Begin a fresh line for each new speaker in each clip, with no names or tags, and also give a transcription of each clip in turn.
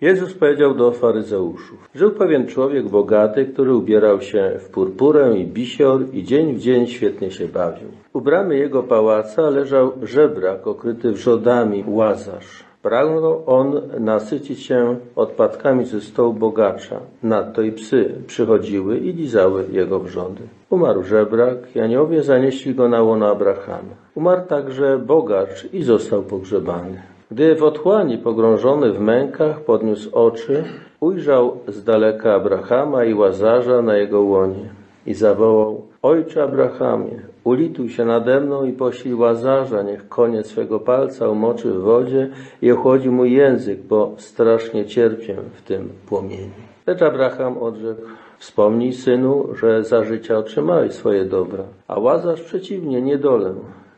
Jezus powiedział do faryzeuszów: Żył pewien człowiek bogaty, który ubierał się w purpurę i bisior i dzień w dzień świetnie się bawił. U bramy jego pałaca leżał żebrak okryty wrzodami, łazarz. Pragnął on nasycić się odpadkami ze stołu bogacza. Nadto i psy przychodziły i lizały jego wrzody. Umarł żebrak i aniołowie zanieśli go na łono Abrahama. Umarł także bogacz i został pogrzebany. Gdy w otchłani pogrążony w mękach podniósł oczy, ujrzał z daleka Abrahama i Łazarza na jego łonie i zawołał Ojcze Abrahamie, ulituj się nade mną i poślij Łazarza, niech koniec swego palca umoczy w wodzie i ochłodzi mój język, bo strasznie cierpię w tym płomieniu. Lecz Abraham odrzekł, wspomnij synu, że za życia otrzymałeś swoje dobra, a Łazarz przeciwnie niedolę.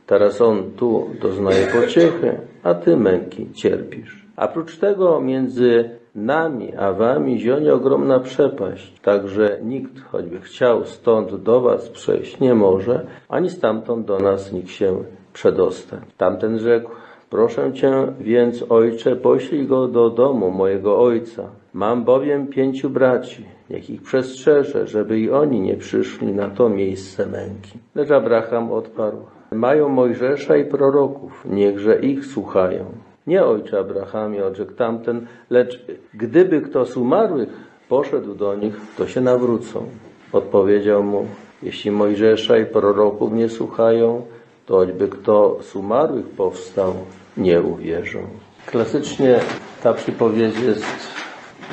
Teraz on tu doznaje pociechy, a ty męki cierpisz. A prócz tego między nami a wami zionie ogromna przepaść, także nikt, choćby chciał stąd do was przejść, nie może, ani stamtąd do nas nikt się przedostać. Tamten rzekł, proszę cię więc, ojcze, poślij go do domu mojego ojca. Mam bowiem pięciu braci, niech ich przestrzeże, żeby i oni nie przyszli na to miejsce męki. Lecz Abraham odparł, mają Mojżesza i proroków, niechże ich słuchają. Nie ojcze Abrahamie, odrzekł tamten, lecz gdyby kto z umarłych poszedł do nich, to się nawrócą. Odpowiedział mu, jeśli Mojżesza i proroków nie słuchają, to choćby kto z umarłych powstał, nie uwierzą. Klasycznie ta przypowiedź jest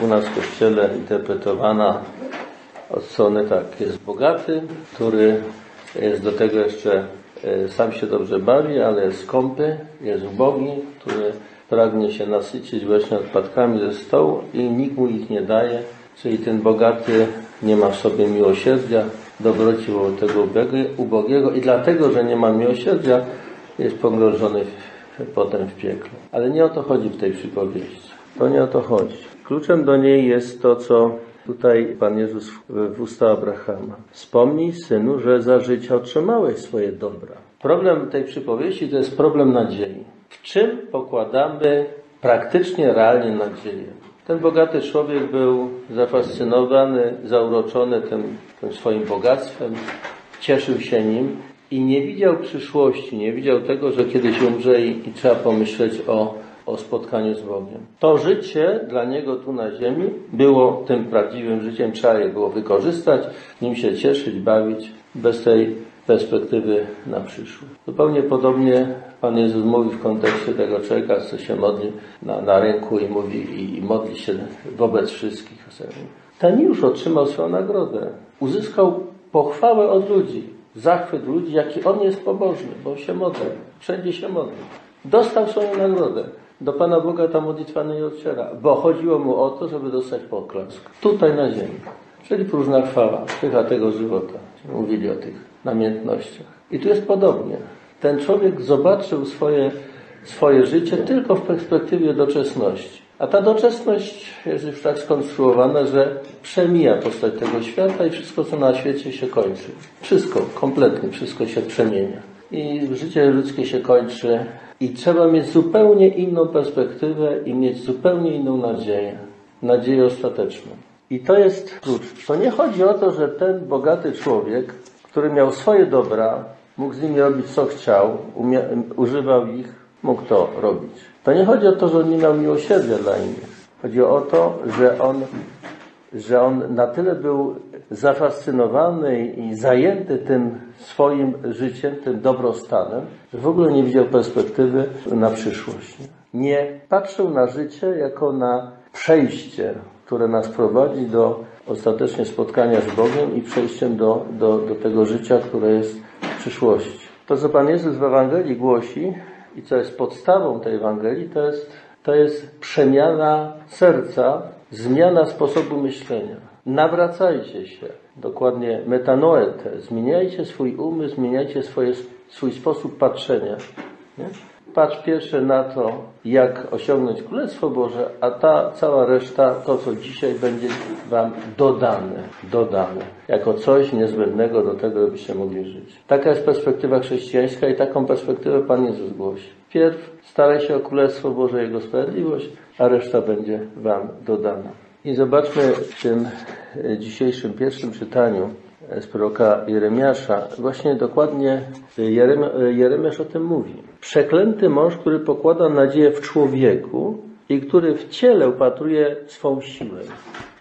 u nas w Kościele interpretowana od strony tak, jest bogaty, który jest do tego jeszcze sam się dobrze bawi, ale jest skąpy, jest ubogi, który pragnie się nasycić właśnie odpadkami ze stołu i nikt mu ich nie daje, czyli ten bogaty nie ma w sobie miłosierdzia, dobroci wobec tego ubogiego i dlatego, że nie ma miłosierdzia, jest pogrążony potem w piekle. Ale nie o to chodzi w tej przypowieści. To nie o to chodzi. Kluczem do niej jest to, co tutaj Pan Jezus w usta Abrahama. Wspomnij, synu, że za życia otrzymałeś swoje dobra. Problem tej przypowieści to jest problem nadziei. W czym pokładamy praktycznie, realnie nadzieję? Ten bogaty człowiek był zafascynowany, zauroczony tym, tym swoim bogactwem, cieszył się nim i nie widział przyszłości, nie widział tego, że kiedyś umrze i, i trzeba pomyśleć o o spotkaniu z Bogiem. To życie dla niego tu na ziemi było tym prawdziwym życiem, trzeba je było wykorzystać, nim się cieszyć, bawić, bez tej perspektywy na przyszłość. Zupełnie podobnie Pan Jezus mówi w kontekście tego człowieka, co się modli na, na rynku i mówi i, i modli się wobec wszystkich. Ten już otrzymał swoją nagrodę. Uzyskał pochwałę od ludzi, zachwyt ludzi, jaki on jest pobożny, bo się modli, wszędzie się modli. Dostał swoją nagrodę. Do Pana Boga ta modlitwa nie odciera, bo chodziło mu o to, żeby dostać poklask. Tutaj na ziemi. Czyli próżna chwała, pycha tego żywota. Mówili o tych namiętnościach. I tu jest podobnie. Ten człowiek zobaczył swoje, swoje życie tylko w perspektywie doczesności. A ta doczesność jest już tak skonstruowana, że przemija postać tego świata i wszystko, co na świecie się kończy. Wszystko, kompletnie wszystko się przemienia. I życie ludzkie się kończy i trzeba mieć zupełnie inną perspektywę i mieć zupełnie inną nadzieję. Nadzieję ostateczną. I to jest klucz. To nie chodzi o to, że ten bogaty człowiek, który miał swoje dobra, mógł z nimi robić co chciał, używał ich, mógł to robić. To nie chodzi o to, że on nie miał miłosierdzia dla innych. Chodzi o to, że on, że on na tyle był zafascynowany i zajęty tym swoim życiem, tym dobrostanem, że w ogóle nie widział perspektywy na przyszłość. Nie patrzył na życie jako na przejście, które nas prowadzi do ostatecznie spotkania z Bogiem i przejściem do, do, do tego życia, które jest w przyszłości. To, co Pan Jezus w Ewangelii głosi i co jest podstawą tej Ewangelii, to jest, to jest przemiana serca, zmiana sposobu myślenia. Nawracajcie się, dokładnie metanoete, zmieniajcie swój umysł, zmieniajcie swoje, swój sposób patrzenia. Nie? patrz pierwsze na to, jak osiągnąć Królestwo Boże, a ta cała reszta, to co dzisiaj będzie Wam dodane, dodane, jako coś niezbędnego do tego, żebyście mogli żyć. Taka jest perspektywa chrześcijańska i taką perspektywę Pan Jezus głosi. Pierw staraj się o Królestwo Boże Jego sprawiedliwość, a reszta będzie Wam dodana. I zobaczmy w tym e, dzisiejszym pierwszym czytaniu z proroka Jeremiasza, właśnie dokładnie Jeremia, Jeremiasz o tym mówi. Przeklęty mąż, który pokłada nadzieję w człowieku i który w ciele upatruje swą siłę.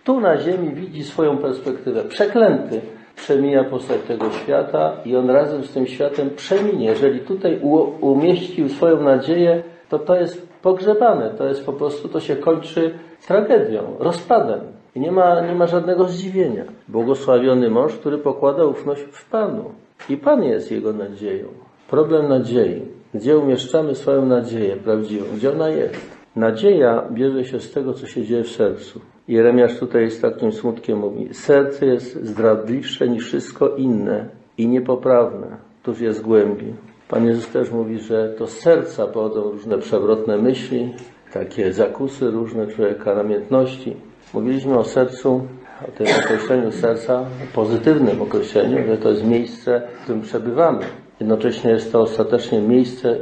Tu na ziemi widzi swoją perspektywę. Przeklęty przemija postać tego świata i on razem z tym światem przeminie. Jeżeli tutaj umieścił swoją nadzieję, to to jest pogrzebane. To jest po prostu, to się kończy tragedią, rozpadem. I nie ma, nie ma żadnego zdziwienia. Błogosławiony mąż, który pokłada ufność w Panu. I Pan jest jego nadzieją. Problem nadziei. Gdzie umieszczamy swoją nadzieję prawdziwą? Gdzie ona jest? Nadzieja bierze się z tego, co się dzieje w sercu. Jeremiasz tutaj z takim smutkiem mówi, serce jest zdradliwsze niż wszystko inne i niepoprawne, tuż jest głębi. Pan Jezus też mówi, że to z serca pochodzą różne przewrotne myśli, takie zakusy różne człowieka, namiętności. Mówiliśmy o sercu, o tym określeniu serca, pozytywnym określeniu, że to jest miejsce, w którym przebywamy. Jednocześnie jest to ostatecznie miejsce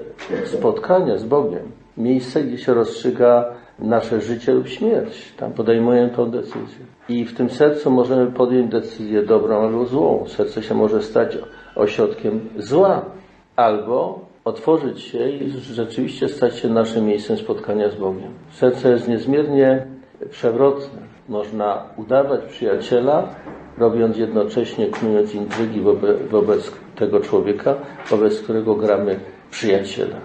spotkania z Bogiem. Miejsce, gdzie się rozstrzyga nasze życie lub śmierć. Tam podejmujemy tą decyzję. I w tym sercu możemy podjąć decyzję dobrą albo złą. Serce się może stać ośrodkiem zła. Albo otworzyć się i rzeczywiście stać się naszym miejscem spotkania z Bogiem. Serce jest niezmiernie przewrotne. Można udawać przyjaciela, robiąc jednocześnie, knując intrygi wobec, wobec tego człowieka, wobec którego gramy przyjaciela.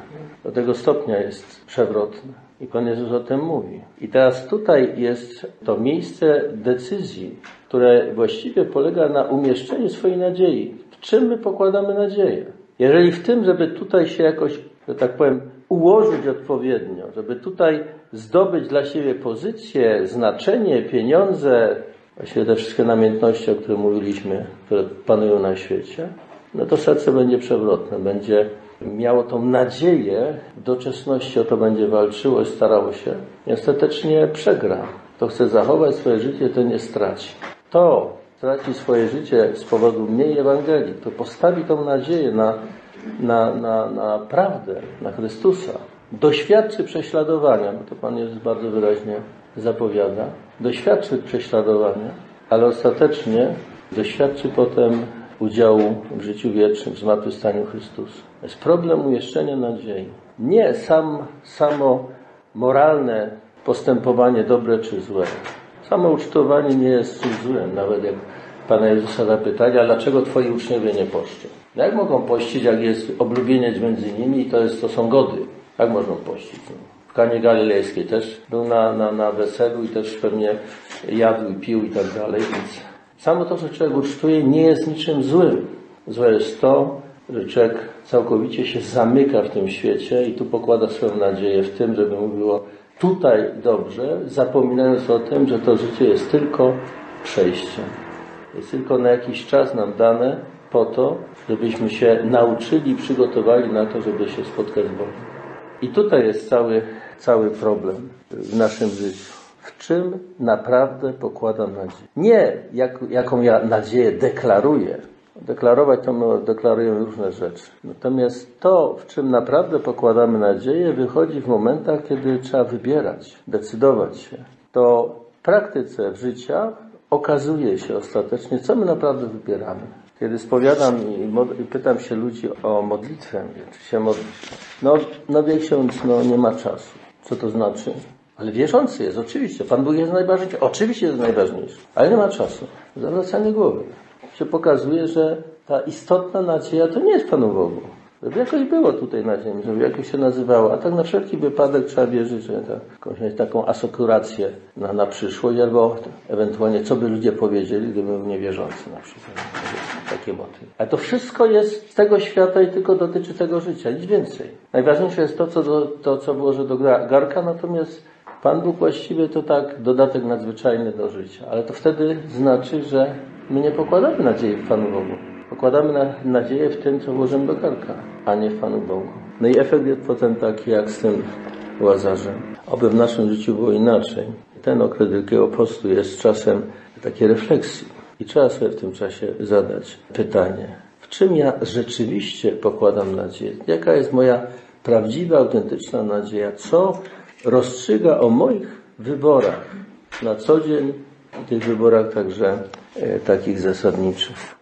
Do tego stopnia jest przewrotne. I Pan Jezus o tym mówi. I teraz tutaj jest to miejsce decyzji, które właściwie polega na umieszczeniu swojej nadziei. W czym my pokładamy nadzieję? Jeżeli w tym, żeby tutaj się jakoś, że tak powiem, ułożyć odpowiednio, żeby tutaj zdobyć dla siebie pozycję, znaczenie, pieniądze, właściwie te wszystkie namiętności, o których mówiliśmy, które panują na świecie, no to serce będzie przewrotne, będzie miało tą nadzieję, w doczesności o to będzie walczyło starało się, i ostatecznie przegra. To chce zachować swoje życie, to nie straci. To traci swoje życie z powodu mniej Ewangelii, to postawi tą nadzieję na, na, na, na prawdę, na Chrystusa, doświadczy prześladowania, bo to Pan Jezus bardzo wyraźnie zapowiada, doświadczy prześladowania, ale ostatecznie doświadczy potem udziału w życiu wiecznym, w zmartwychwstaniu Chrystusa. Jest problem umieszczenia nadziei. Nie sam, samo moralne postępowanie dobre czy złe. Samo ucztowanie nie jest czymś nawet jak Pana Jezusa zapytali, a dlaczego Twoi uczniowie nie poszczą? No jak mogą pościć, jak jest oblubieniec między nimi i to, jest, to są gody? Jak można pościć? No. W Kanie Galilejskiej też był na, na, na weselu i też pewnie jadł i pił i tak dalej, więc samo to, że człowiek ucztuje nie jest niczym złym. Złe jest to, że człowiek całkowicie się zamyka w tym świecie i tu pokłada swoją nadzieję w tym, żeby mu było tutaj dobrze, zapominając o tym, że to życie jest tylko przejściem. Jest tylko na jakiś czas nam dane po to, żebyśmy się nauczyli, przygotowali na to, żeby się spotkać z Bogiem. I tutaj jest cały, cały problem w naszym życiu. W czym naprawdę pokładam nadzieję? Nie jak, jaką ja nadzieję deklaruję, Deklarować to my deklarujemy różne rzeczy. Natomiast to, w czym naprawdę pokładamy nadzieję, wychodzi w momentach, kiedy trzeba wybierać, decydować się. To w praktyce życia okazuje się ostatecznie, co my naprawdę wybieramy. Kiedy spowiadam i, pytam się ludzi o modlitwę, czy się modlić, no, no wie no nie ma czasu. Co to znaczy? Ale wierzący jest, oczywiście. Pan Bóg jest najważniejszy. Oczywiście jest najważniejszy. Ale nie ma czasu. Zawracanie głowy się pokazuje, że ta istotna nadzieja to nie jest Panu Bogu. Żeby jakoś było tutaj na ziemi, żeby jakoś się nazywało. A tak na wszelki wypadek trzeba wierzyć, że jakąś taką asekurację na, na przyszłość, albo ewentualnie co by ludzie powiedzieli, gdyby był niewierzący na przykład. Takie motywy. Ale to wszystko jest z tego świata i tylko dotyczy tego życia, nic więcej. Najważniejsze jest to, co, do, to, co włożę do garka, natomiast Pan Bóg właściwie to tak dodatek nadzwyczajny do życia. Ale to wtedy znaczy, że My nie pokładamy nadziei w Panu Bogu. Pokładamy na, nadzieję w tym, co włożymy do karka, a nie w Panu Bogu. No i efekt jest potem taki jak z tym Łazarzem. Oby w naszym życiu było inaczej. Ten okres Wielkiego Postu jest czasem takiej refleksji. I trzeba sobie w tym czasie zadać pytanie, w czym ja rzeczywiście pokładam nadzieję? Jaka jest moja prawdziwa, autentyczna nadzieja? Co rozstrzyga o moich wyborach na co dzień, tych wyborach także e, takich zasadniczych?